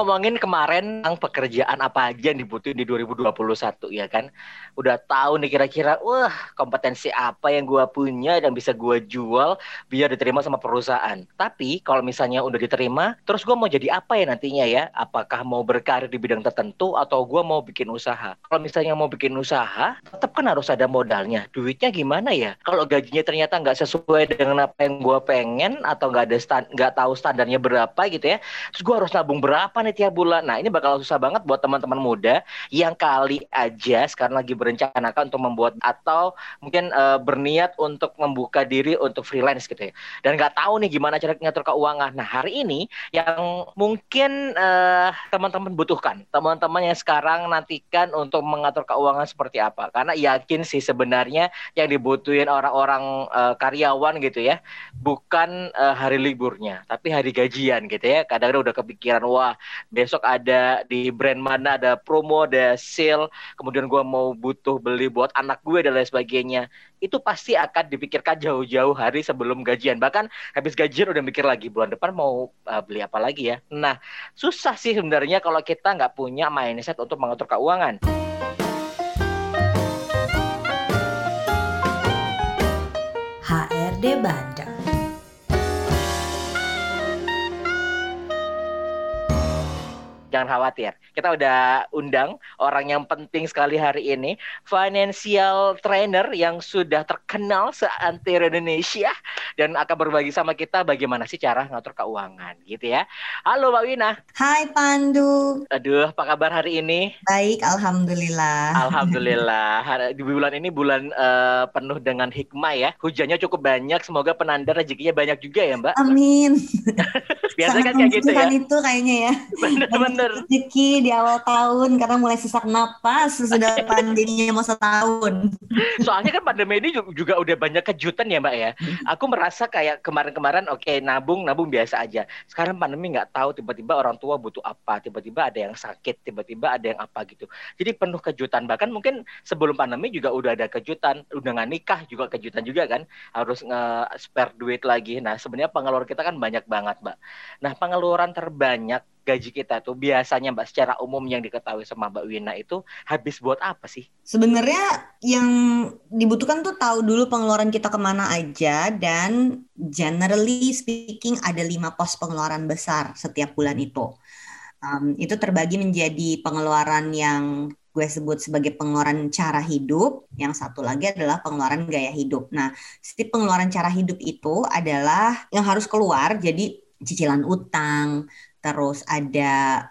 Ngomongin kemarin tentang pekerjaan apa aja yang dibutuhin di 2021 ya kan. Udah tahu nih kira-kira wah kompetensi apa yang gua punya dan bisa gua jual biar diterima sama perusahaan. Tapi kalau misalnya udah diterima, terus gua mau jadi apa ya nantinya ya? Apakah mau berkarir di bidang tertentu atau gua mau bikin usaha? Kalau misalnya mau bikin usaha, tetap kan harus ada modalnya. Duitnya gimana ya? Kalau gajinya ternyata nggak sesuai dengan apa yang gua pengen atau nggak ada stand nggak tahu standarnya berapa gitu ya. Terus gua harus nabung berapa nih tiap bulan. Nah, ini bakal susah banget buat teman-teman muda yang kali aja sekarang lagi berencanakan untuk membuat atau mungkin uh, berniat untuk membuka diri untuk freelance gitu ya. Dan nggak tahu nih gimana cara ngatur keuangan. Nah, hari ini yang mungkin uh, teman-teman butuhkan, teman-teman yang sekarang nantikan untuk mengatur keuangan seperti apa. Karena yakin sih sebenarnya yang dibutuhin orang-orang uh, karyawan gitu ya, bukan uh, hari liburnya, tapi hari gajian gitu ya. Kadang-kadang udah kepikiran, wah besok ada di brand mana ada promo ada sale. Kemudian gue mau butuh beli buat anak gue dan lain sebagainya. Itu pasti akan dipikirkan jauh-jauh hari sebelum gajian. Bahkan habis gajian udah mikir lagi bulan depan mau uh, beli apa lagi ya? Nah susah sih sebenarnya kalau kita nggak punya mindset untuk mengatur keuangan. HRD Bandung jangan khawatir. Kita udah undang orang yang penting sekali hari ini, financial trainer yang sudah terkenal seantero Indonesia dan akan berbagi sama kita bagaimana sih cara ngatur keuangan gitu ya. Halo Mbak Wina. Hai Pandu. Aduh, apa kabar hari ini? Baik, alhamdulillah. Alhamdulillah. Di bulan ini bulan uh, penuh dengan hikmah ya. Hujannya cukup banyak, semoga penanda rezekinya banyak juga ya, Mbak. Amin. Biasanya kan kayak gitu ya. itu kayaknya ya. Bener-bener bener. Rezeki di awal tahun karena mulai sesak napas sudah pandeminya mau setahun. Soalnya kan pandemi ini juga udah banyak kejutan ya Mbak ya. Aku merasa kayak kemarin-kemarin oke okay, nabung nabung biasa aja. Sekarang pandemi nggak tahu tiba-tiba orang tua butuh apa, tiba-tiba ada yang sakit, tiba-tiba ada yang apa gitu. Jadi penuh kejutan. Bahkan mungkin sebelum pandemi juga udah ada kejutan, udah nggak nikah juga kejutan juga kan. Harus nge-spare duit lagi. Nah sebenarnya pengeluaran kita kan banyak banget Mbak. Nah pengeluaran terbanyak gaji kita tuh biasanya Mbak secara umum yang diketahui sama Mbak Wina itu habis buat apa sih? Sebenarnya yang dibutuhkan tuh tahu dulu pengeluaran kita ke mana aja dan generally speaking ada lima pos pengeluaran besar setiap bulan itu. Um, itu terbagi menjadi pengeluaran yang gue sebut sebagai pengeluaran cara hidup, yang satu lagi adalah pengeluaran gaya hidup. Nah, setiap pengeluaran cara hidup itu adalah yang harus keluar, jadi cicilan utang, terus ada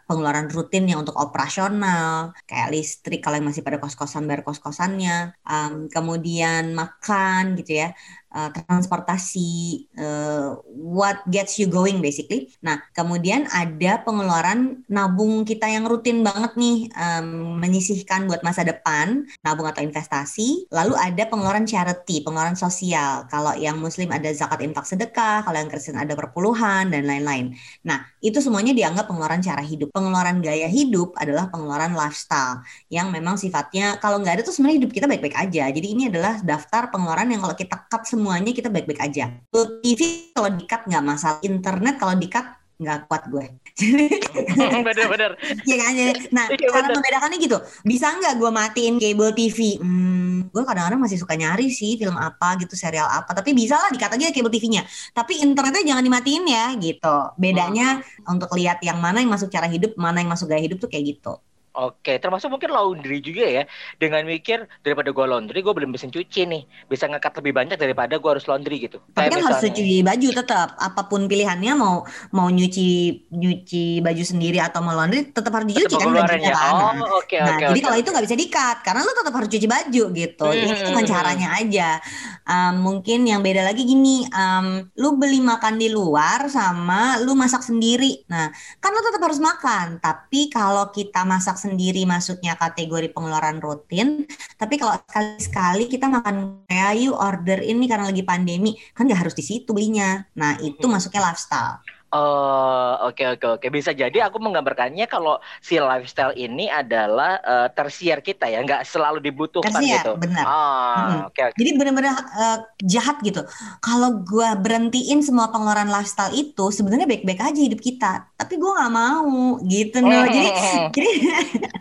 pengeluaran rutinnya untuk operasional kayak listrik kalau yang masih pada kos-kosan bayar kos-kosannya. Um, kemudian makan gitu ya uh, transportasi uh, what gets you going basically. Nah, kemudian ada pengeluaran nabung kita yang rutin banget nih um, menyisihkan buat masa depan, nabung atau investasi. Lalu ada pengeluaran charity, pengeluaran sosial. Kalau yang muslim ada zakat infak sedekah, kalau yang Kristen ada perpuluhan dan lain-lain. Nah, itu semuanya dianggap pengeluaran cara hidup. Pengeluaran gaya hidup adalah pengeluaran lifestyle yang memang sifatnya kalau nggak ada tuh sebenarnya hidup kita baik-baik aja. Jadi ini adalah daftar pengeluaran yang kalau kita cut semuanya kita baik-baik aja. TV kalau dikat nggak masalah, internet kalau dikat nggak kuat gue. Bener-bener. Iya kan? Nah, ya, cara membedakannya gitu. Bisa nggak gue matiin cable TV? Hmm, gue kadang-kadang masih suka nyari sih film apa gitu, serial apa. Tapi bisa lah dikat aja cable TV-nya. Tapi internetnya jangan dimatiin ya gitu. Bedanya hmm. untuk lihat yang mana yang masuk cara hidup, mana yang masuk gaya hidup tuh kayak gitu. Oke, termasuk mungkin laundry juga ya. Dengan mikir daripada gue laundry, gue belum bisa cuci nih. Bisa ngekat lebih banyak daripada gue harus laundry gitu. Tapi kan harus cuci baju tetap. Apa pun pilihannya mau mau nyuci nyuci baju sendiri atau mau laundry, tetap harus dicuci tetap kan bajunya ya. kan. Oh, oke okay, nah, okay, jadi okay, kalau itu nggak bisa dikat karena lu tetap harus cuci baju gitu. Hmm. Ini cuma caranya aja. Um, mungkin yang beda lagi gini, um, lu beli makan di luar sama lu masak sendiri. Nah, kan lu tetap harus makan. Tapi kalau kita masak sendiri masuknya kategori pengeluaran rutin. Tapi kalau sekali-sekali kita makan kayak yuk order ini karena lagi pandemi, kan nggak harus di situ belinya. Nah itu hmm. masuknya lifestyle. Oh, oke oke oke. Bisa jadi aku menggambarkannya kalau si lifestyle ini adalah uh, tersier kita ya, nggak selalu dibutuhkan tersier, gitu. benar. Oh, hmm. oke. Okay, okay. Jadi benar-benar uh, jahat gitu. Kalau gua berhentiin semua pengeluaran lifestyle itu, sebenarnya baik-baik aja hidup kita. Tapi gua nggak mau gitu loh. jadi jadi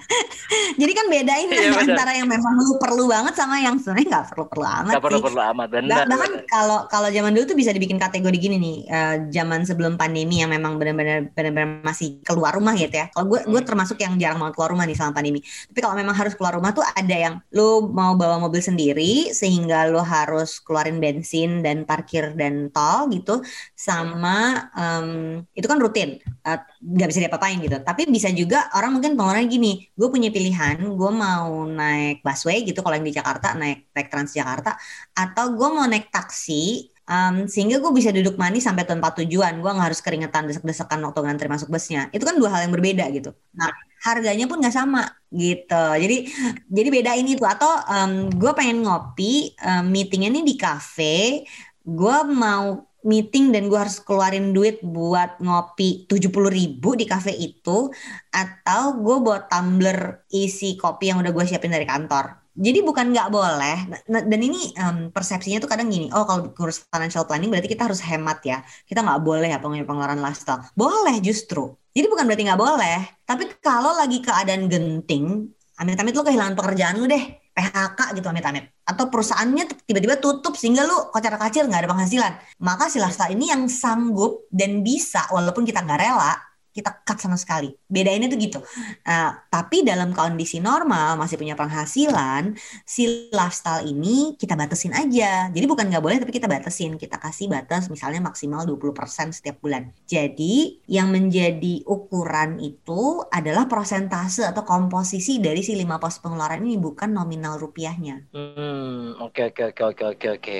jadi kan bedain iya, antara yang memang lu perlu banget sama yang sebenarnya nggak perlu-perlu amat gak perlu-perlu amat. Benar. Bahkan kalau kalau zaman dulu tuh bisa dibikin kategori gini nih, uh, zaman sebelum pandemi pandemi yang memang benar-benar benar-benar masih keluar rumah gitu ya. Kalau gue gue hmm. termasuk yang jarang banget keluar rumah nih selama pandemi. Tapi kalau memang harus keluar rumah tuh ada yang lo mau bawa mobil sendiri sehingga lo harus keluarin bensin dan parkir dan tol gitu sama um, itu kan rutin nggak uh, bisa diapa-apain gitu. Tapi bisa juga orang mungkin pengeluaran gini, gue punya pilihan, gue mau naik busway gitu kalau yang di Jakarta naik naik Transjakarta atau gue mau naik taksi um, sehingga gue bisa duduk manis sampai tempat tujuan. Gue nggak harus keringetan desek-desekan waktu ngantri masuk busnya. Itu kan dua hal yang berbeda gitu. Nah harganya pun nggak sama gitu. Jadi jadi beda ini tuh. Atau um, gue pengen ngopi um, meetingnya ini di cafe. Gue mau meeting dan gue harus keluarin duit buat ngopi tujuh puluh ribu di cafe itu atau gue buat tumbler isi kopi yang udah gue siapin dari kantor jadi bukan nggak boleh, dan ini um, persepsinya tuh kadang gini, oh kalau ngurus financial planning berarti kita harus hemat ya, kita nggak boleh ya pengeluaran lifestyle. Boleh justru. Jadi bukan berarti nggak boleh, tapi kalau lagi keadaan genting, amit-amit lu kehilangan pekerjaan lu deh, PHK gitu amit-amit. Atau perusahaannya tiba-tiba tutup sehingga lu kocar-kacir nggak ada penghasilan. Maka si lifestyle ini yang sanggup dan bisa walaupun kita nggak rela, kita cut sama sekali. Bedainnya tuh gitu. Nah, tapi dalam kondisi normal masih punya penghasilan, si lifestyle ini kita batasin aja. Jadi bukan nggak boleh tapi kita batasin. Kita kasih batas misalnya maksimal 20% setiap bulan. Jadi yang menjadi ukuran itu adalah prosentase atau komposisi dari si lima pos pengeluaran ini bukan nominal rupiahnya. Hmm, oke oke oke oke oke oke.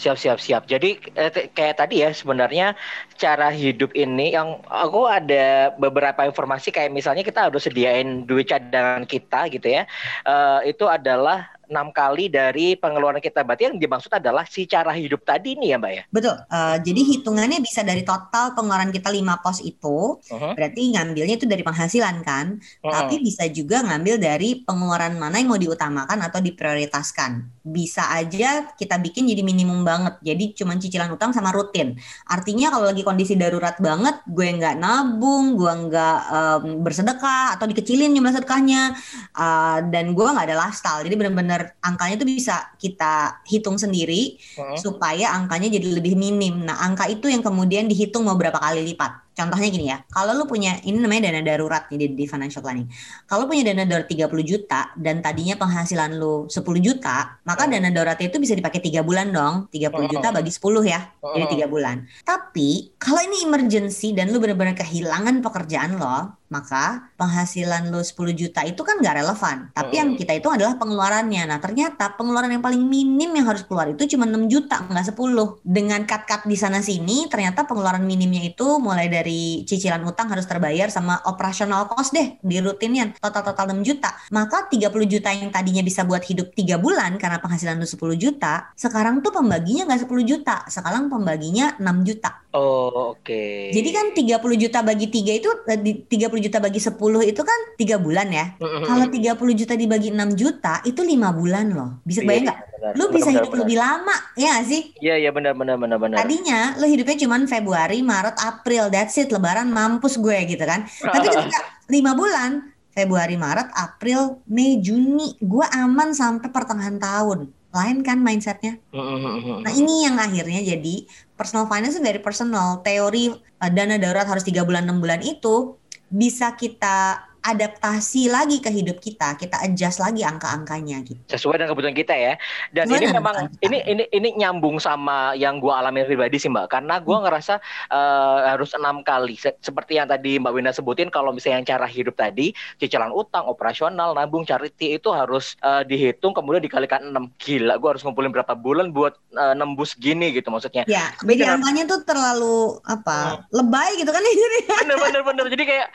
Siap siap siap. Jadi eh, kayak tadi ya sebenarnya cara hidup ini yang aku ada beberapa informasi kayak misalnya kita harus sediain duit cadangan kita gitu ya. Uh, itu adalah enam kali dari pengeluaran kita. Berarti yang dimaksud adalah si cara hidup tadi nih ya Mbak ya? Betul. Uh, jadi hitungannya bisa dari total pengeluaran kita lima pos itu. Uh-huh. Berarti ngambilnya itu dari penghasilan kan. Uh-huh. Tapi bisa juga ngambil dari pengeluaran mana yang mau diutamakan atau diprioritaskan. Bisa aja kita bikin jadi minimum banget. Jadi cuma cicilan utang sama rutin. Artinya kalau lagi kondisi darurat banget, gue nggak nabung, gue nggak um, bersedekah atau dikecilin jumlah sedekahnya, uh, dan gue nggak ada lifestyle. Jadi benar-benar angkanya itu bisa kita hitung sendiri hmm. supaya angkanya jadi lebih minim. Nah, angka itu yang kemudian dihitung mau berapa kali lipat. Contohnya gini ya, kalau lu punya ini namanya dana darurat nih di, di financial planning. Kalau punya dana darurat 30 juta dan tadinya penghasilan lu 10 juta, maka dana daruratnya itu bisa dipakai tiga bulan dong. 30 juta bagi 10 ya. Jadi tiga bulan. Tapi kalau ini emergency dan lu benar-benar kehilangan pekerjaan lo, maka penghasilan lo 10 juta itu kan gak relevan. Tapi yang kita itu adalah pengeluarannya. Nah, ternyata pengeluaran yang paling minim yang harus keluar itu cuma 6 juta, nggak 10. Dengan cut-cut di sana sini, ternyata pengeluaran minimnya itu mulai dari cicilan utang harus terbayar sama operasional cost deh di rutinnya total-total 6 juta. Maka 30 juta yang tadinya bisa buat hidup 3 bulan karena penghasilan lo 10 juta, sekarang tuh pembaginya nggak 10 juta, sekarang pembaginya 6 juta. Oh, oke. Okay. Jadi kan 30 juta bagi 3 itu 30 eh, juta bagi 10 itu kan 3 bulan ya. Mm-hmm. Kalau 30 juta dibagi 6 juta itu 5 bulan loh. Bisa iya, bayang nggak? Iya, lu bisa benar, hidup benar. lebih lama, ya gak sih? Iya, iya benar benar benar benar. Tadinya lu hidupnya cuma Februari, Maret, April, that's it, lebaran mampus gue gitu kan. Tapi ketika 5 bulan, Februari, Maret, April, Mei, Juni, gue aman sampai pertengahan tahun lain kan mindsetnya. Nah ini yang akhirnya jadi personal finance dari personal teori uh, dana darurat harus tiga bulan enam bulan itu bisa kita adaptasi lagi ke hidup kita, kita adjust lagi angka-angkanya gitu. Sesuai dengan kebutuhan kita ya. Dan Sesuai ini memang ini ini ini nyambung sama yang gua alami pribadi sih Mbak, karena gua hmm. ngerasa uh, harus enam kali seperti yang tadi Mbak Wina sebutin kalau misalnya yang cara hidup tadi, cicilan utang, operasional, nabung, charity itu harus uh, dihitung kemudian dikalikan enam. Gila, gua harus ngumpulin berapa bulan buat uh, nembus gini gitu maksudnya. Ya, jadi angkanya tuh terlalu apa? Hmm. lebay gitu kan jadi. Bener bener bener. Jadi kayak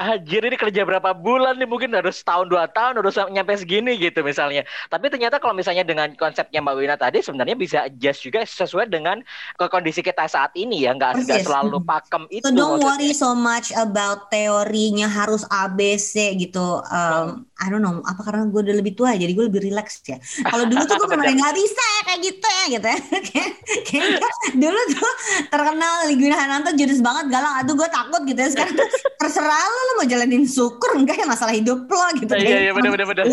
anjir ini kerja berapa bulan nih mungkin harus tahun dua tahun harus nyampe segini gitu misalnya. Tapi ternyata kalau misalnya dengan konsepnya Mbak Wina tadi sebenarnya bisa adjust juga sesuai dengan ke kondisi kita saat ini ya, nggak nggak selalu pakem itu. So don't maksudnya. worry so much about teorinya harus ABC gitu. Um, I don't know, apa karena gue udah lebih tua jadi gue lebih relax ya. Kalau dulu tuh gue benar nggak bisa ya kayak gitu ya gitu ya. Kayaknya dulu tuh terkenal Liguna Hananto jurus banget galak. Aduh gue takut gitu ya. Sekarang terserah lo, lo mau jalanin syukur enggak ya masalah hidup lo gitu. Iya iya benar benar benar.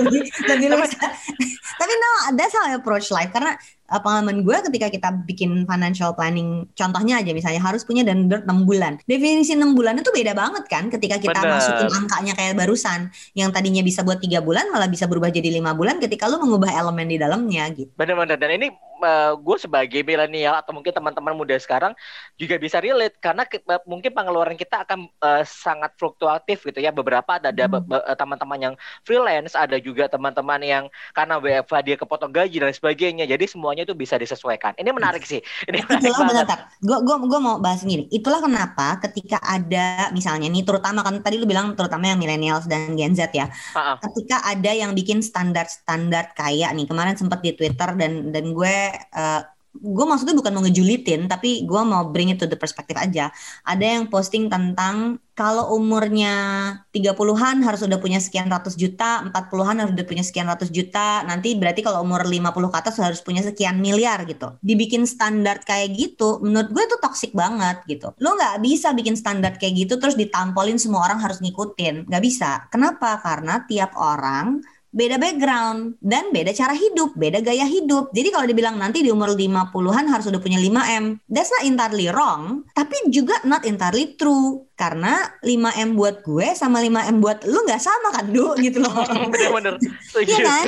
Tapi no, that's how I approach life karena pengalaman gue ketika kita bikin financial planning contohnya aja misalnya harus punya dan 6 bulan. Definisi 6 bulan itu beda banget kan ketika kita Bener. masukin angkanya kayak barusan. Yang tadinya bisa buat tiga bulan malah bisa berubah jadi lima bulan ketika lu mengubah elemen di dalamnya gitu. Benar-benar dan ini uh, gue sebagai milenial atau mungkin teman-teman muda sekarang juga bisa relate karena ke, uh, mungkin pengeluaran kita akan uh, sangat fluktuatif gitu ya. Beberapa ada hmm. teman-teman yang freelance ada juga teman-teman yang karena WFH dia kepotong gaji dan sebagainya. Jadi semuanya itu bisa disesuaikan. Ini menarik sih. Ini menarik itulah banget. gue gue gue mau bahas gini. Itulah kenapa ketika ada misalnya nih terutama kan tadi lu bilang terutama yang millennials dan Gen Z ya. Uh -uh. ketika ada yang bikin standar-standar kayak nih kemarin sempat di Twitter dan dan gue uh, gue maksudnya bukan mau ngejulitin tapi gue mau bring it to the perspective aja. Ada yang posting tentang kalau umurnya 30-an harus udah punya sekian ratus juta 40-an harus udah punya sekian ratus juta nanti berarti kalau umur 50 ke atas harus punya sekian miliar gitu. Dibikin standar kayak gitu menurut gue itu toxic banget gitu. Lo nggak bisa bikin standar kayak gitu terus ditampolin semua orang harus ngikutin. Nggak bisa. Kenapa? Karena tiap orang beda background dan beda cara hidup, beda gaya hidup. Jadi kalau dibilang nanti di umur 50-an harus udah punya 5M, that's not entirely wrong, tapi juga not entirely true. Karena 5M buat gue sama 5M buat lu nggak sama kan, Du, gitu loh. Bener-bener. Iya kan?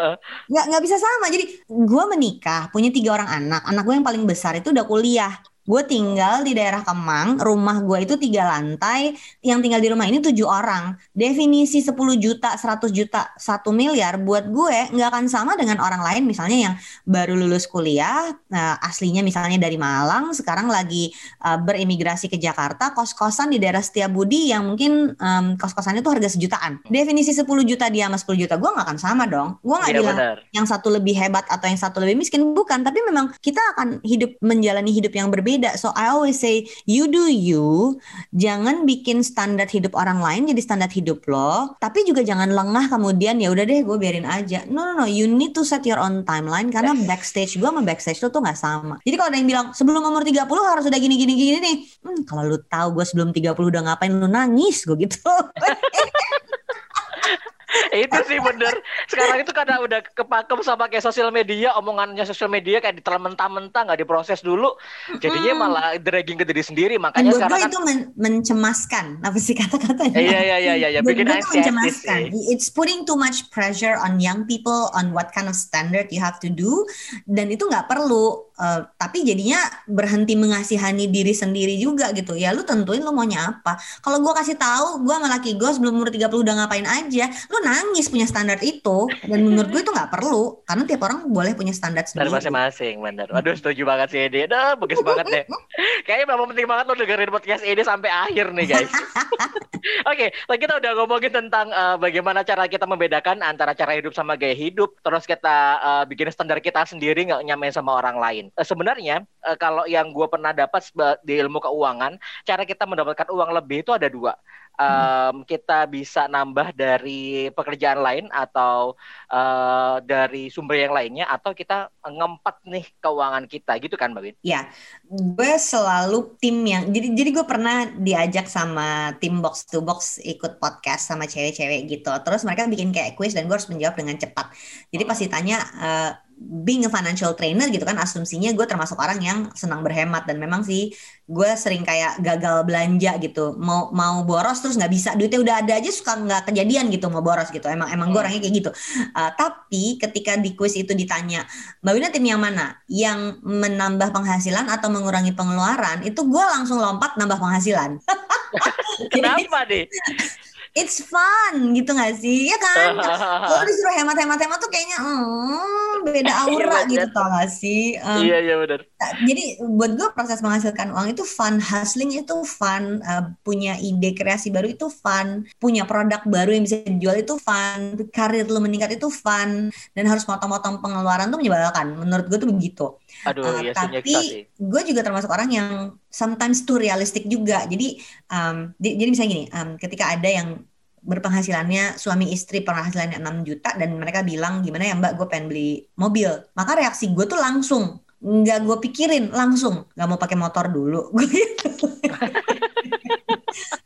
Nggak, nggak bisa sama. Jadi gue menikah, punya tiga orang anak. Anak gue yang paling besar itu udah kuliah Gue tinggal di daerah Kemang, rumah gue itu tiga lantai, yang tinggal di rumah ini tujuh orang. Definisi 10 juta, 100 juta, satu miliar buat gue nggak akan sama dengan orang lain misalnya yang baru lulus kuliah, uh, aslinya misalnya dari Malang, sekarang lagi uh, berimigrasi ke Jakarta, kos-kosan di daerah Setiabudi yang mungkin um, kos-kosannya tuh harga sejutaan. Definisi 10 juta dia sama 10 juta, gue nggak akan sama dong. Gue nggak ya, bilang benar. yang satu lebih hebat atau yang satu lebih miskin, bukan. Tapi memang kita akan hidup menjalani hidup yang berbeda beda. So I always say you do you. Jangan bikin standar hidup orang lain jadi standar hidup lo. Tapi juga jangan lengah kemudian ya udah deh gue biarin aja. No no no, you need to set your own timeline karena backstage gue sama backstage lo tuh nggak sama. Jadi kalau ada yang bilang sebelum umur 30 harus udah gini gini gini nih. Hmm, kalau lu tahu gue sebelum 30 udah ngapain lu nangis gue gitu. itu sih bener. Sekarang itu karena udah kepakem sama kayak sosial media omongannya sosial media kayak ditelan mentah-mentah nggak diproses dulu. Jadinya hmm. malah dragging ke diri sendiri. Makanya Menurut sekarang kan itu men mencemaskan apa sih kata-katanya? Iya iya iya iya ya, bikin mencemaskan. it's putting too much pressure on young people on what kind of standard you have to do. Dan itu nggak perlu Uh, tapi jadinya berhenti mengasihani diri sendiri juga gitu. Ya lu tentuin lu maunya apa. Kalau gue kasih tahu gue sama laki gue sebelum umur 30 udah ngapain aja lu nangis punya standar itu. Dan menurut gue itu nggak perlu karena tiap orang boleh punya standar sendiri. masing-masing bener. Waduh setuju banget sih ini Aduh, bagus banget deh. Kayaknya memang penting banget lo dengerin podcast ini sampai akhir nih guys. Oke, okay, kita udah ngomongin tentang uh, bagaimana cara kita membedakan antara cara hidup sama gaya hidup. Terus kita uh, bikin standar kita sendiri nggak nyamain sama orang lain. Uh, sebenarnya uh, kalau yang gue pernah dapat di ilmu keuangan, cara kita mendapatkan uang lebih itu ada dua um, kita bisa nambah dari pekerjaan lain atau uh, dari sumber yang lainnya atau kita ngempat nih keuangan kita gitu kan Mbak Win? Ya, gue selalu tim yang jadi jadi gue pernah diajak sama tim box to box ikut podcast sama cewek-cewek gitu. Terus mereka bikin kayak quiz dan gue harus menjawab dengan cepat. Jadi pas ditanya uh, being a financial trainer gitu kan asumsinya gue termasuk orang yang senang berhemat. Dan memang sih gue sering kayak gagal belanja gitu. Mau mau boros terus nggak bisa. Duitnya udah ada aja suka nggak kejadian gitu mau boros gitu. Emang emang gue hmm. orangnya kayak gitu. Uh, tapi ketika di quiz itu ditanya mbak Wina tim yang mana? Yang menambah penghasilan atau mengurangi pengeluaran itu gue langsung lompat nambah penghasilan. Kenapa deh it's fun gitu gak sih? Ya kan? Kalau disuruh hemat-hemat-hemat tuh kayaknya hmm, beda Iya, aura gitu bener. tau gak sih? Um, Iya, iya benar. jadi buat gue proses menghasilkan uang itu fun, hustling itu fun, uh, punya ide kreasi baru itu fun, punya produk baru yang bisa dijual itu fun, karir lu meningkat itu fun, dan harus motong-motong pengeluaran tuh menyebalkan. Menurut gue tuh begitu. Aduh, Uh, sih tapi gue juga termasuk orang yang sometimes too realistic juga. Jadi, um, di- jadi misalnya gini, um, ketika ada yang berpenghasilannya suami istri penghasilannya 6 juta dan mereka bilang gimana ya mbak gue pengen beli mobil. Maka reaksi gue tuh langsung. Nggak gue pikirin langsung. Nggak mau pakai motor dulu. Gitu.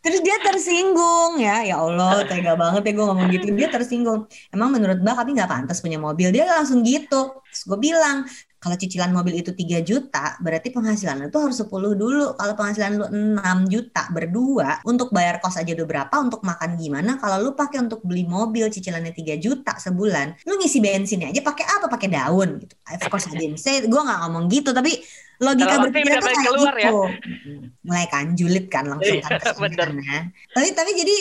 terus dia tersinggung ya. Ya Allah tega banget ya gue ngomong gitu. Dia tersinggung. Emang menurut mbak kami nggak pantas punya mobil. Dia langsung gitu. Terus gue bilang kalau cicilan mobil itu 3 juta, berarti penghasilan lu tuh harus 10 dulu. Kalau penghasilan lu 6 juta berdua, untuk bayar kos aja udah berapa, untuk makan gimana? Kalau lu pakai untuk beli mobil cicilannya 3 juta sebulan, lu ngisi bensinnya aja pakai apa? Pakai daun gitu. Of course I didn't say, gue gak ngomong gitu, tapi logika berpikir tuh kayak keluar ya? gitu. Mulai kan julid kan langsung Iya, kan bener. kesenangannya. Tapi tapi jadi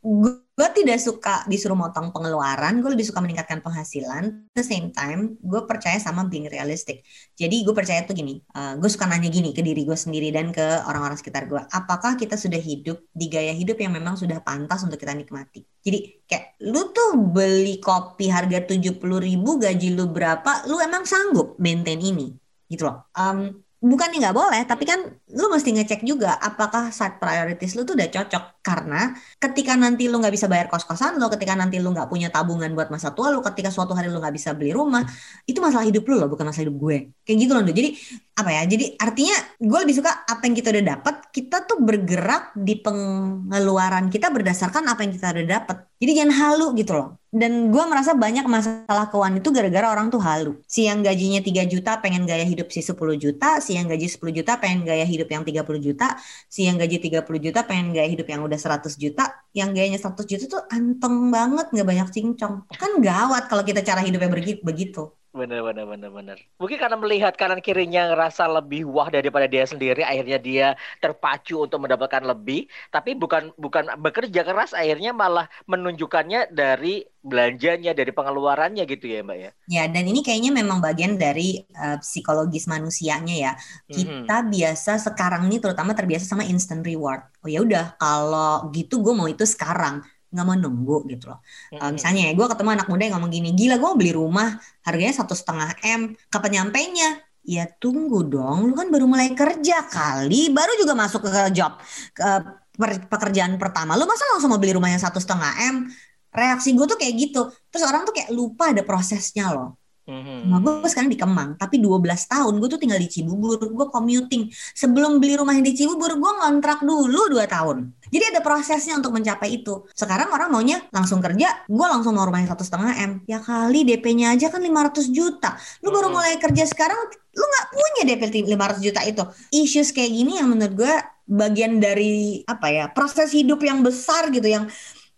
gue tidak suka disuruh motong pengeluaran, gue lebih suka meningkatkan penghasilan. At the same time, gue percaya sama being realistic. Jadi gue percaya tuh gini, gue suka nanya gini ke diri gue sendiri dan ke orang-orang sekitar gue. Apakah kita sudah hidup di gaya hidup yang memang sudah pantas untuk kita nikmati? Jadi kayak lu tuh beli kopi harga 70 ribu, gaji lu berapa, lu emang sanggup maintain ini? Gitu loh. Um, bukannya nggak boleh, tapi kan lu mesti ngecek juga apakah side priorities lu tuh udah cocok. Karena ketika nanti lu nggak bisa bayar kos-kosan lu, ketika nanti lu nggak punya tabungan buat masa tua lu, ketika suatu hari lu nggak bisa beli rumah, itu masalah hidup lu loh, bukan masalah hidup gue. Kayak gitu loh. Jadi apa ya? Jadi artinya gue lebih suka apa yang kita udah dapat, kita tuh bergerak di pengeluaran kita berdasarkan apa yang kita udah dapat. Jadi jangan halu gitu loh. Dan gue merasa banyak masalah keuangan itu gara-gara orang tuh halu. Si yang gajinya 3 juta pengen gaya hidup si 10 juta, si yang gaji 10 juta pengen gaya hidup yang 30 juta, si yang gaji 30 juta pengen gaya hidup yang udah 100 juta, yang gayanya 100 juta tuh anteng banget, nggak banyak cincong. Kan gawat kalau kita cara hidupnya begitu. Bener, bener, bener, bener. Mungkin karena melihat kanan kirinya ngerasa lebih wah daripada dia sendiri, akhirnya dia terpacu untuk mendapatkan lebih. Tapi bukan bukan bekerja keras, akhirnya malah menunjukkannya dari belanjanya, dari pengeluarannya gitu ya, Mbak ya. Ya, dan ini kayaknya memang bagian dari uh, psikologis manusianya ya. Kita biasa sekarang ini terutama terbiasa sama instant reward. Oh ya udah, kalau gitu gue mau itu sekarang nggak mau nunggu gitu loh. Uh, misalnya ya, gue ketemu anak muda yang ngomong gini, gila gue mau beli rumah harganya satu setengah m, kapan nyampainya? Ya tunggu dong, lu kan baru mulai kerja kali, baru juga masuk ke job, ke pekerjaan pertama, lu masa langsung mau beli rumah yang satu setengah m? Reaksi gue tuh kayak gitu. Terus orang tuh kayak lupa ada prosesnya loh. Nah, gue sekarang di Kemang, tapi 12 tahun gue tuh tinggal di Cibubur, gue commuting. Sebelum beli rumah di Cibubur, gue ngontrak dulu 2 tahun. Jadi ada prosesnya untuk mencapai itu. Sekarang orang maunya langsung kerja, gue langsung mau rumah yang satu setengah m. Ya kali DP-nya aja kan 500 juta. Lu baru mulai kerja sekarang, lu nggak punya DP 500 juta itu. Issues kayak gini yang menurut gue bagian dari apa ya proses hidup yang besar gitu yang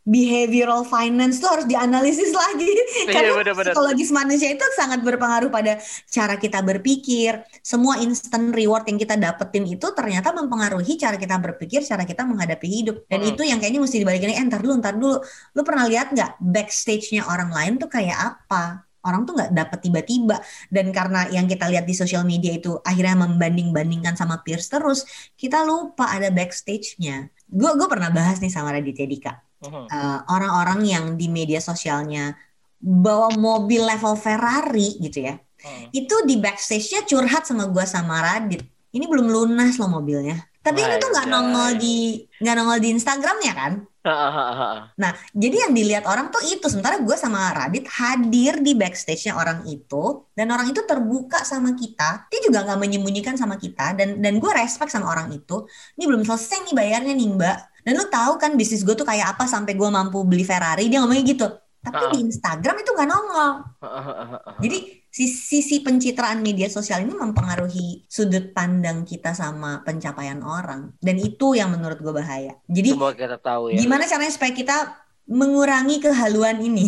behavioral finance tuh harus dianalisis lagi. Karena Iya, bener-bener. psikologis manusia itu sangat berpengaruh pada cara kita berpikir. Semua instant reward yang kita dapetin itu ternyata mempengaruhi cara kita berpikir cara kita menghadapi hidup. Dan Hmm. itu yang kayaknya mesti dibalikin eh ntar dulu ntar dulu. Lu pernah lihat nggak backstage-nya orang lain tuh kayak apa? Orang tuh nggak dapet tiba-tiba. Dan karena yang kita lihat di sosial media itu akhirnya membanding-bandingkan sama peers terus kita lupa ada backstage-nya. Gue gue pernah bahas nih sama Raditya Dika Mhm. uh, orang-orang yang di media sosialnya bawa mobil level Ferrari gitu ya Mhm. itu di backstage-nya curhat sama gua sama Radit ini belum lunas loh mobilnya tapi ini tuh nggak nongol di nggak nongol di Instagramnya kan Nah, jadi yang dilihat orang tuh itu. Sementara gue sama Radit hadir di backstage-nya orang itu. Dan orang itu terbuka sama kita. Dia juga nggak menyembunyikan sama kita. Dan dan gue respect sama orang itu. Ini belum selesai nih bayarnya nih mbak. Dan lu tahu kan bisnis gue tuh kayak apa sampai gue mampu beli Ferrari. Dia ngomongnya gitu. Tapi Ah. di Instagram itu nggak nongol. Jadi sisi, sisi pencitraan media sosial ini mempengaruhi sudut pandang kita sama pencapaian orang. Dan itu yang menurut gue bahaya. Jadi Semua kita tahu ya. Gimana caranya supaya kita mengurangi kehaluan ini?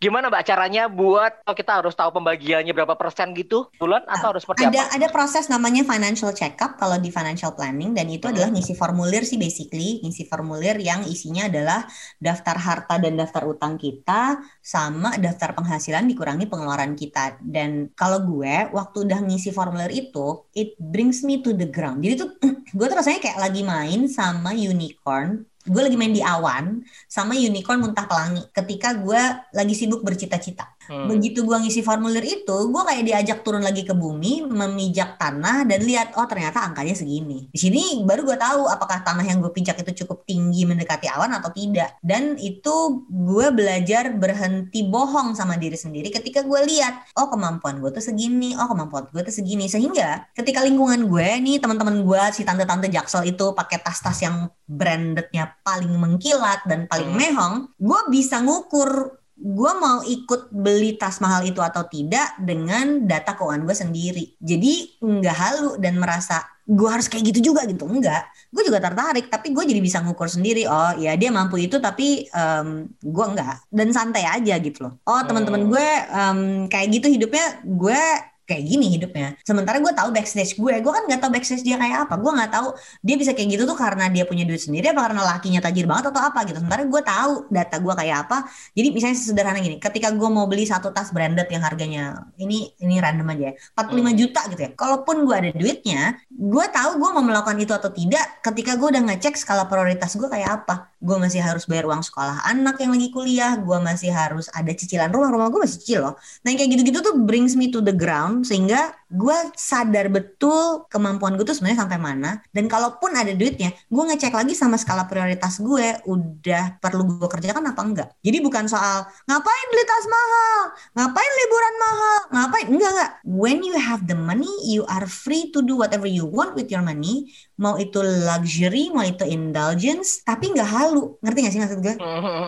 Gimana Mbak caranya buat oh, kita harus tahu pembagiannya berapa persen gitu bulan atau harus seperti ada apa? ada proses namanya financial check up kalau di financial planning dan itu Hmm. adalah ngisi formulir sih basically ngisi formulir yang isinya adalah daftar harta dan daftar utang kita sama daftar penghasilan dikurangi pengeluaran kita dan kalau gue waktu udah ngisi formulir itu it brings me to the ground jadi tuh gue tuh rasanya kayak lagi main sama unicorn gue lagi main di awan sama unicorn muntah pelangi ketika gue lagi sibuk bercita-cita Hmm. Begitu gua ngisi formulir itu, gua kayak diajak turun lagi ke bumi, memijak tanah dan lihat oh ternyata angkanya segini. Di sini baru gua tahu apakah tanah yang gue pijak itu cukup tinggi mendekati awan atau tidak. Dan itu gue belajar berhenti bohong sama diri sendiri ketika gue lihat oh kemampuan gue tuh segini, oh kemampuan gue tuh segini. Sehingga ketika lingkungan gue nih teman-teman gue si tante-tante jaksel itu pakai tas-tas yang brandednya paling mengkilat dan paling Hmm. mehong, gue bisa ngukur gue mau ikut beli tas mahal itu atau tidak dengan data keuangan gue sendiri. Jadi nggak halu dan merasa gue harus kayak gitu juga gitu. Enggak. Gue juga tertarik tapi gue jadi bisa ngukur sendiri. Oh ya dia mampu itu tapi em, gue enggak. Dan santai aja gitu loh. Oh teman-teman Hmm. gue em, kayak gitu hidupnya gue kayak gini hidupnya. Sementara gue tahu backstage gue, gue kan nggak tahu backstage dia kayak apa. Gue nggak tahu dia bisa kayak gitu tuh karena dia punya duit sendiri apa karena lakinya tajir banget atau apa gitu. Sementara gue tahu data gue kayak apa. Jadi misalnya sederhana gini, ketika gue mau beli satu tas branded yang harganya ini ini random aja ya, 45 Hmm. juta gitu ya. Kalaupun gue ada duitnya, gue tahu gue mau melakukan itu atau tidak ketika gue udah ngecek skala prioritas gue kayak apa. Gue masih harus bayar uang sekolah anak yang lagi kuliah, gue masih harus ada cicilan rumah, rumah gue masih cicil loh. Nah yang kayak gitu-gitu tuh brings me to the ground sehingga gue sadar betul kemampuan gue tuh sebenarnya sampai mana. Dan kalaupun ada duitnya, gue ngecek lagi sama skala prioritas gue udah perlu gue kerjakan apa enggak. Jadi bukan soal ngapain beli tas mahal, ngapain liburan mahal, ngapain enggak enggak. When you have the money, you are free to do whatever you want with your money. Mau itu luxury, mau itu indulgence, tapi nggak halu. Ngerti gak sih maksud gue?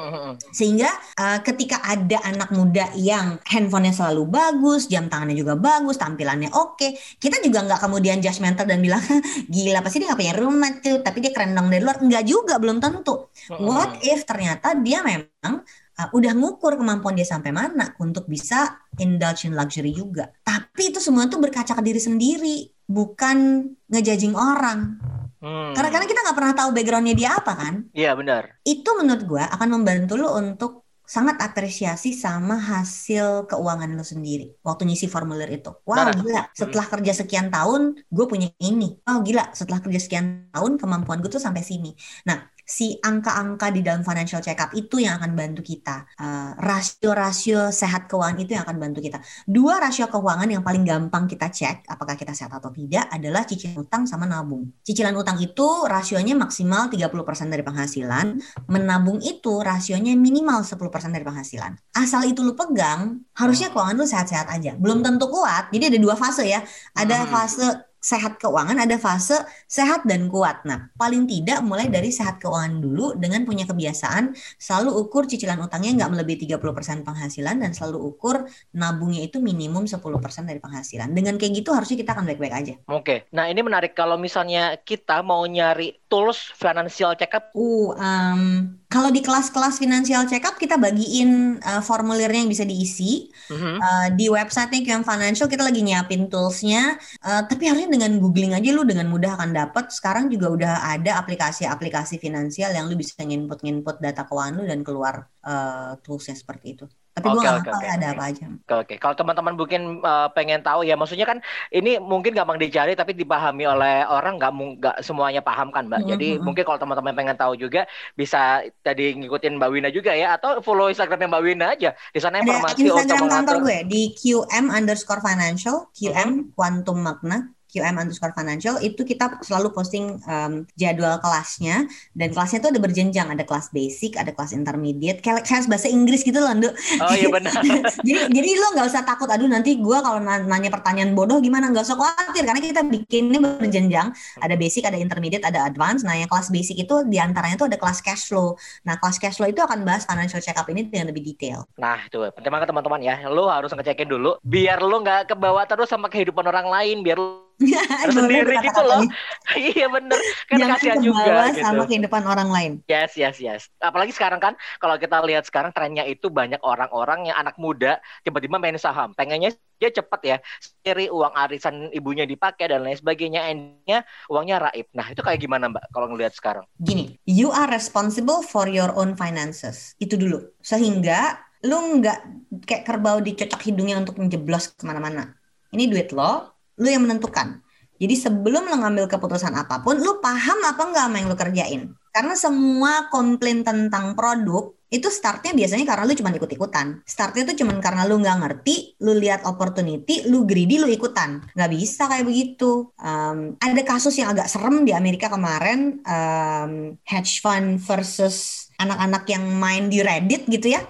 Sehingga uh, ketika ada anak muda yang handphonenya selalu bagus, jam tangannya juga bagus, tampilannya oke, kita juga nggak kemudian judgmental dan bilang gila pasti dia nggak punya rumah tuh, tapi dia keren dong dari luar. Nggak juga, belum tentu. What if ternyata dia memang uh, udah ngukur kemampuan dia sampai mana untuk bisa indulge in luxury juga. Tapi itu semua tuh berkaca ke diri sendiri, bukan ngejudging orang. Hmm. Karena karena kita nggak pernah tahu backgroundnya dia apa kan Iya benar. itu menurut gua akan membantu lo untuk sangat apresiasi sama hasil keuangan lo sendiri waktu ngisi formulir itu. Wow Nah, gila, setelah kerja sekian tahun gue punya ini. Oh gila, setelah kerja sekian tahun kemampuan gue tuh sampai sini. Nah, si angka-angka di dalam financial check up itu yang akan bantu kita. Uh, rasio-rasio sehat keuangan itu yang akan bantu kita. Dua rasio keuangan yang paling gampang kita cek apakah kita sehat atau tidak adalah cicilan utang sama nabung. Cicilan utang itu rasionya maksimal 30% dari penghasilan, menabung itu rasionya minimal 10% dari penghasilan. Asal itu lu pegang, harusnya keuangan lu sehat-sehat aja. Belum tentu kuat. Jadi ada dua fase ya. Ada Hmm. fase sehat keuangan, ada fase sehat dan kuat. Nah, paling tidak mulai dari sehat keuangan dulu dengan punya kebiasaan selalu ukur cicilan utangnya nggak melebihi 30% penghasilan dan selalu ukur nabungnya itu minimum 10% dari penghasilan. Dengan kayak gitu harusnya kita akan baik-baik aja. Oke. Nah ini menarik kalau misalnya kita mau nyari tools financial check up. Uh, em, kalau di kelas-kelas financial check up kita bagiin uh, formulirnya yang bisa diisi. Mhm. Uh, di websitenya QM Financial kita lagi nyiapin toolsnya, Uh, tapi harusnya dengan googling aja lu dengan mudah akan dapat. Sekarang juga udah ada aplikasi-aplikasi finansial yang lu bisa nginput-nginput data keuangan lu dan keluar uh, toolsnya seperti itu. Tapi gue nggak oke, hafal oke. ya ada apa aja. Oke, oke. Kalau teman-teman mungkin uh, pengen tahu ya, maksudnya kan ini mungkin gampang dicari tapi dipahami oleh orang nggak nggak semuanya paham kan, Mbak. Jadi Mhm. mungkin kalau teman-teman pengen tahu juga bisa tadi ngikutin Mbak Wina juga ya, atau follow Instagramnya Mbak Wina aja. Di sana Ada informasi untuk Instagram kantor gue di QM underscore financial, QM Mm-hmm. Quantum Magna, QM underscore financial itu kita selalu posting um, jadwal kelasnya dan kelasnya itu ada berjenjang, ada kelas basic, ada kelas intermediate, kayak kelas bahasa Inggris gitu loh, Nduk. Oh iya benar. jadi jadi lo nggak usah takut, aduh nanti gue kalau na- nanya pertanyaan bodoh gimana, nggak usah khawatir karena kita bikinnya berjenjang, ada basic, ada intermediate, ada advance. Nah yang kelas basic itu di antaranya itu ada kelas cash flow. Nah kelas cash flow itu akan bahas financial check up ini dengan lebih detail. Nah, itu banget teman-teman ya. Lo harus ngecekin dulu biar lo nggak kebawa terus sama kehidupan orang lain, biar lo sendiri gitu loh. iya bener. Kan Jangan kasihan juga gitu. sama kehidupan orang lain. Yes, yes, yes. Apalagi sekarang kan, kalau kita lihat sekarang trennya itu banyak orang-orang yang anak muda tiba-tiba main saham. Pengennya dia cepat ya, cari uang arisan ibunya dipakai dan lain sebagainya. Endingnya uangnya raib. Nah itu kayak gimana mbak kalau ngelihat sekarang? Gini, you are responsible for your own finances. Itu dulu. Sehingga lu nggak kayak kerbau dicocok hidungnya untuk menjeblos ke mana-mana. Ini duit lo, lu yang menentukan. Jadi sebelum lo ngambil keputusan apa pun, lu paham apa nggak sama yang lu kerjain. Karena semua komplain tentang produk itu startnya biasanya karena lu cuma ikut-ikutan. Startnya tuh cuma karena lu nggak ngerti, lu lihat opportunity, lu greedy, lu ikutan. Nggak bisa kayak begitu. Um, ada kasus yang agak serem di Amerika kemarin, um, hedge fund versus anak-anak yang main di Reddit gitu ya.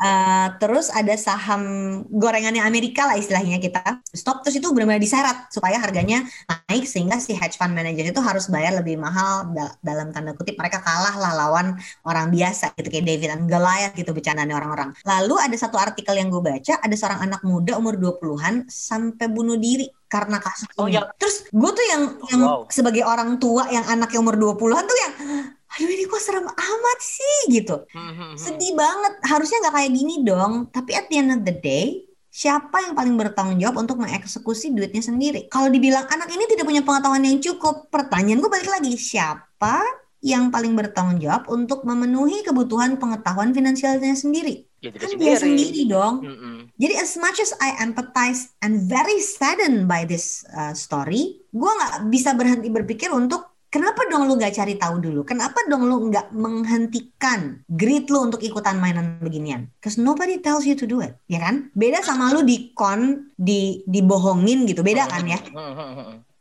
Uh, terus ada saham gorengannya Amerika lah istilahnya kita stop terus itu benar-benar diseret supaya harganya naik sehingga si hedge fund manager itu harus bayar lebih mahal da dalam tanda kutip mereka kalah lah lawan orang biasa gitu kayak David and Goliath gitu bercandanya orang-orang. Lalu ada satu artikel yang gue baca ada seorang anak muda umur 20-an sampai bunuh diri karena kasus Oh, ini. yang- Terus gue tuh yang yang Wow. sebagai orang tua yang anaknya umur 20-an tuh yang aduh ini kok serem amat sih gitu. Hmm, Sedih banget. Harusnya nggak kayak gini dong. Tapi at the end of the day, siapa yang paling bertanggung jawab untuk mengeksekusi duitnya sendiri? Kalau dibilang anak ini tidak punya pengetahuan yang cukup, pertanyaan gue balik lagi, siapa yang paling bertanggung jawab untuk memenuhi kebutuhan pengetahuan finansialnya sendiri? Ya Kan dia sendiri. dong. Mm-mm. Jadi as much as I empathize and very saddened by this uh, story, gue nggak bisa berhenti berpikir untuk kenapa dong lu nggak cari tahu dulu? Kenapa dong lu nggak menghentikan greed lu untuk ikutan mainan beginian? Cause nobody tells you to do it, ya kan? Beda sama lu di con, di dibohongin gitu, beda kan ya?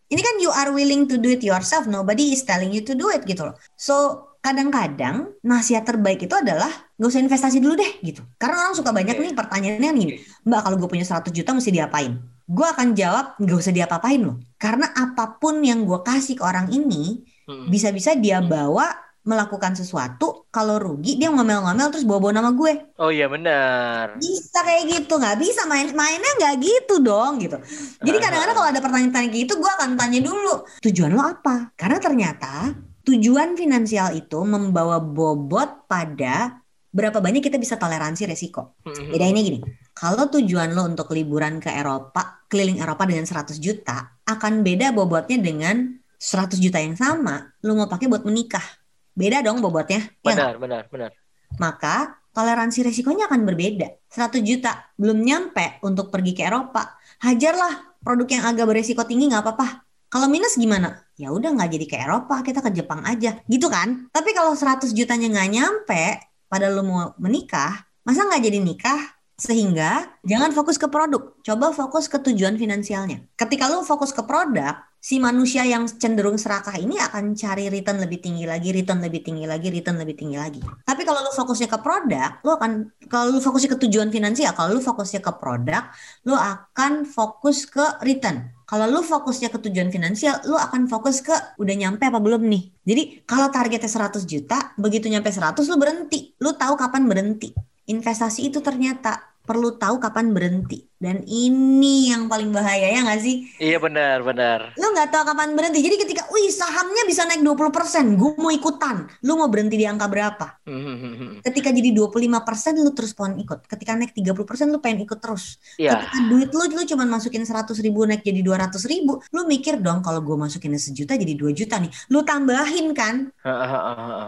Ini kan you are willing to do it yourself, nobody is telling you to do it gitu loh. So kadang-kadang nasihat terbaik itu adalah gak usah investasi dulu deh gitu. Karena orang suka banyak nih pertanyaannya gini, Mbak kalau gue punya 100 juta mesti diapain? Gue akan jawab gak usah diapa-apain loh. Karena apa pun yang gue kasih ke orang ini Hmm. bisa-bisa dia bawa melakukan sesuatu kalau rugi dia ngomel-ngomel terus bawa-bawa nama gue. Oh iya benar. bisa kayak gitu nggak bisa. Main mainnya nggak gitu dong gitu. Jadi kadang-kadang kalau ada pertanyaan-pertanyaan gitu gue akan tanya dulu tujuan lo apa? Karena ternyata tujuan finansial itu membawa bobot pada berapa banyak kita bisa toleransi resiko. Hmm, bedainnya gini kalau tujuan lo untuk liburan ke Eropa keliling Eropa dengan 100 juta akan beda bobotnya dengan 100 juta yang sama lo mau pakai buat menikah beda dong bobotnya ya? Benar, benar, benar. maka toleransi resikonya akan berbeda. 100 juta belum nyampe untuk pergi ke Eropa. Hajarlah produk yang agak beresiko tinggi nggak apa-apa. Kalau minus gimana? Ya udah nggak jadi ke Eropa, kita ke Jepang aja, gitu kan? Tapi kalau 100 jutanya nggak nyampe, pada lu mau menikah, masa nggak jadi nikah? Sehingga jangan fokus ke produk, coba fokus ke tujuan finansialnya. Ketika lu fokus ke produk, si manusia yang cenderung serakah ini akan cari return lebih tinggi lagi, return lebih tinggi lagi, return lebih tinggi lagi. Tapi kalau lu fokusnya ke produk, lu akan kalau lu fokusnya ke tujuan finansial, kalau lu fokusnya ke produk, lu akan fokus ke return. Kalau lu fokusnya ke tujuan finansial, lu akan fokus ke udah nyampe apa belum nih. Jadi kalau targetnya 100 juta, begitu nyampe 100 lu berhenti. Lu tahu kapan berhenti. Investasi itu ternyata perlu tahu kapan berhenti. Dan ini yang paling bahaya ya nggak sih? Iya benar, benar. Lu nggak tahu kapan berhenti. Jadi ketika, wih sahamnya bisa naik 20%, gue mau ikutan. Lu mau berhenti di angka berapa? Hmm, Ketika jadi 25% lu terus pohon ikut. Ketika naik 30% lu pengen ikut terus. Iya. Ketika duit lu, lu cuma masukin 100 ribu naik jadi 200 ribu. Lu mikir dong kalau gue masukin sejuta jadi 2 juta nih. Lu tambahin kan?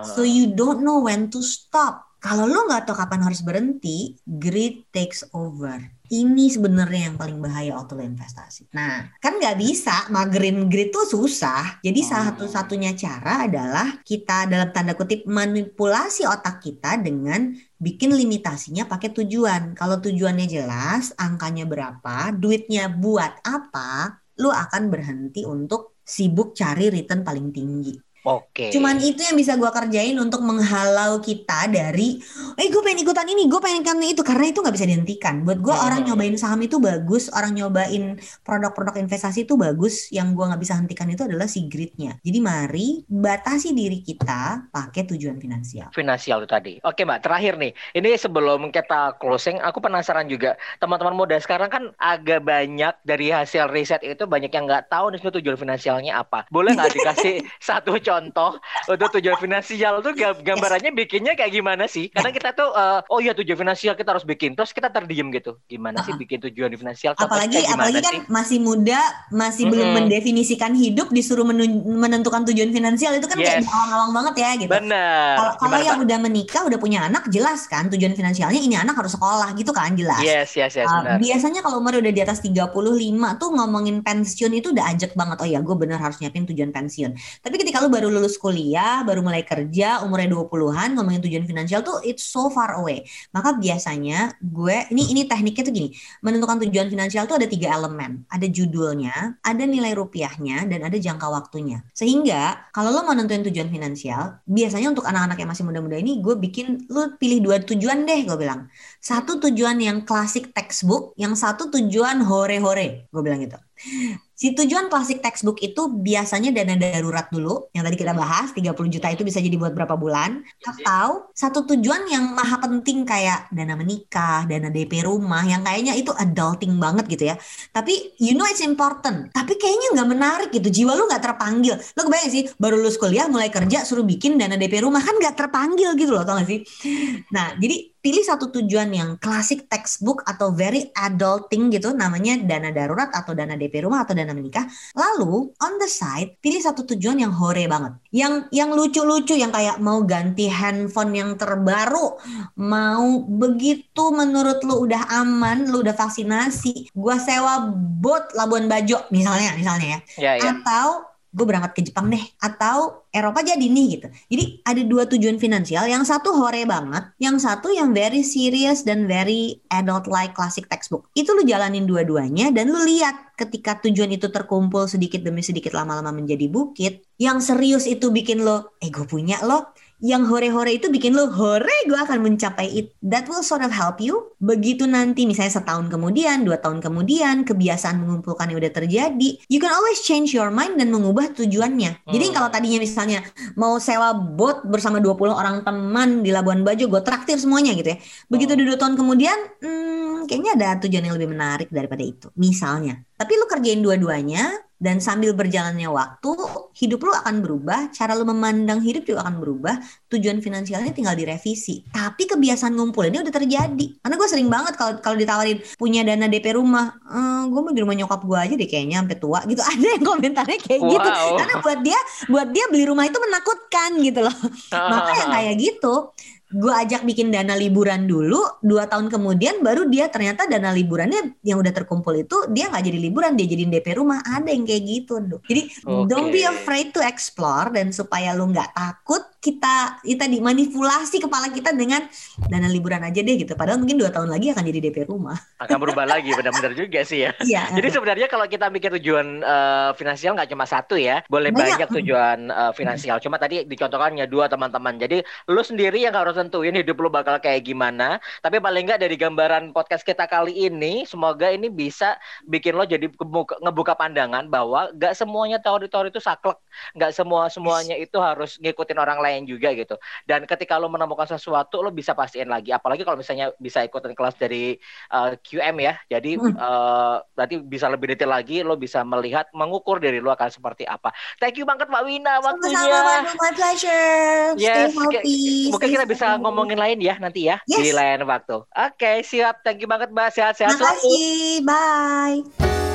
So you don't know when to stop. Kalau lu nggak tahu kapan harus berhenti, greed takes over. Ini sebenarnya yang paling bahaya waktu lo investasi. Nah, kan nggak bisa magerin greed tuh susah. Jadi salah satu-satunya cara adalah kita dalam tanda kutip manipulasi otak kita dengan bikin limitasinya pakai tujuan. Kalau tujuannya jelas, angkanya berapa, duitnya buat apa, lu akan berhenti untuk sibuk cari return paling tinggi. Oke. Cuman itu yang bisa gue kerjain untuk menghalau kita dari, eh gue pengen ikutan ini, gue pengen ikutan itu karena itu nggak bisa dihentikan. Buat gue Hmm. orang nyobain saham itu bagus, orang nyobain produk-produk investasi itu bagus. Yang gue nggak bisa hentikan itu adalah si gritnya. Jadi mari batasi diri kita pakai tujuan finansial. finansial itu tadi. Oke Mbak, terakhir nih. Ini sebelum kita closing, aku penasaran juga. Teman-teman muda sekarang kan agak banyak dari hasil riset itu banyak yang nggak tahu nih tujuan finansialnya apa. Boleh nggak dikasih satu contoh untuk tujuan finansial tuh gam- gambarannya bikinnya kayak gimana sih? Karena kita tuh, eh, oh iya tujuan finansial kita harus bikin. Terus kita terdiam gitu. Gimana sih bikin tujuan finansial? Apalagi kayak apalagi kan sih? masih muda, masih belum Mm-mm. mendefinisikan hidup, disuruh menentukan tujuan finansial itu kan kayak Yes. awang-awang banget ya gitu. Benar. Kalau yang udah menikah, udah punya anak, jelas kan tujuan finansialnya ini anak harus sekolah gitu kan jelas. Yes, yes, yes, Uh, benar. biasanya kalau umur udah di atas 35 tuh ngomongin pensiun itu udah ajak banget. Oh ya, gue bener harus nyiapin tujuan pensiun. Tapi ketika lu baru lulus kuliah, baru mulai kerja, umurnya 20-an, ngomongin tujuan finansial tuh it's so far away. Maka biasanya gue, ini ini tekniknya tuh gini, menentukan tujuan finansial tuh ada tiga elemen. Ada judulnya, ada nilai rupiahnya, dan ada jangka waktunya. Sehingga kalau lo mau nentuin tujuan finansial, biasanya untuk anak-anak yang masih muda-muda ini, gue bikin lo pilih dua tujuan deh, gue bilang. Satu tujuan yang klasik textbook, yang satu tujuan hore-hore, gue bilang gitu. Si tujuan klasik textbook itu biasanya dana darurat dulu, yang tadi kita bahas, 30 juta itu bisa jadi buat berapa bulan. Atau satu tujuan yang maha penting kayak dana menikah, dana DP rumah, yang kayaknya itu adulting banget gitu ya. Tapi you know it's important, tapi kayaknya nggak menarik gitu, jiwa lu nggak terpanggil. Lu kebayang sih, baru lulus kuliah, mulai kerja, suruh bikin dana DP rumah, kan nggak terpanggil gitu loh, tau gak sih? Nah, jadi pilih satu tujuan yang klasik textbook atau very adulting gitu namanya dana darurat atau dana DP rumah atau dana menikah. Lalu on the side pilih satu tujuan yang hore banget. Yang yang lucu-lucu yang kayak mau ganti handphone yang terbaru, mau begitu menurut lu udah aman, lu udah vaksinasi, gua sewa bot Labuan Bajo misalnya misalnya ya Ya, ya. atau gue berangkat ke Jepang deh atau Eropa jadi nih gitu. Jadi ada dua tujuan finansial, yang satu hore banget, yang satu yang very serious dan very adult like classic textbook. Itu lu jalanin dua-duanya dan lu lihat ketika tujuan itu terkumpul sedikit demi sedikit lama-lama menjadi bukit, yang serius itu bikin lo, eh gue punya lo, yang hore-hore itu bikin lo hore gue akan mencapai it. That will sort of help you. Begitu nanti misalnya setahun kemudian, dua tahun kemudian, kebiasaan mengumpulkan yang udah terjadi, you can always change your mind dan mengubah tujuannya. Jadi Hmm. kalau tadinya misalnya mau sewa bot bersama 20 orang teman di Labuan Bajo, gue traktir semuanya gitu ya. Begitu Hmm. dua tahun kemudian, hmm, kayaknya ada tujuan yang lebih menarik daripada itu. Misalnya. Tapi lu kerjain dua-duanya, dan sambil berjalannya waktu, hidup lu akan berubah, cara lu memandang hidup juga akan berubah, tujuan finansialnya tinggal direvisi. Tapi kebiasaan ngumpul ini udah terjadi. Karena gue sering banget kalau kalau ditawarin punya dana DP rumah, gue mau di rumah nyokap gue aja deh kayaknya sampai tua gitu. Ada yang komentarnya kayak gitu. Wow. Karena buat dia, buat dia beli rumah itu menakutkan gitu loh. Maka yang kayak gitu, gue ajak bikin dana liburan dulu, dua tahun kemudian baru dia ternyata dana liburannya yang udah terkumpul itu dia nggak jadi liburan, dia jadiin DP rumah. Ada yang kayak gitu, Duh. Jadi don't be afraid to explore dan supaya lu nggak takut kita kita dimanipulasi kepala kita dengan dana liburan aja deh gitu. Padahal mungkin dua tahun lagi akan jadi DP rumah. akan berubah lagi benar-benar juga sih ya. Iya. Jadi sebenarnya kalau kita bikin tujuan eh, finansial nggak cuma satu ya, boleh Banyak. banyak tujuan eh, finansial. Cuma tadi dicontohkannya dua teman-teman. Jadi lu sendiri yang harus tentuin hidup lu bakal kayak gimana. Tapi paling nggak dari gambaran podcast kita kali ini, semoga ini bisa bikin lo jadi ngebuka pandangan bahwa nggak semuanya teori-teori itu saklek, nggak semua semuanya itu harus ngikutin orang lain juga gitu. Dan ketika lo menemukan sesuatu, lo bisa pastiin lagi. Apalagi kalau misalnya bisa ikutin kelas dari eh, QM ya. Jadi Hmm. nanti bisa lebih detail lagi, lo bisa melihat, mengukur diri lo akan seperti apa. Thank you banget Mbak Wina waktunya. Sama-sama, my pleasure. Stay Yes, healthy. Mungkin stay kita bisa ngomongin lain ya nanti ya di Yes. lain waktu. Oke, siap. Thank you banget Mbak. Sehat-sehat selalu. Makasih. Bye.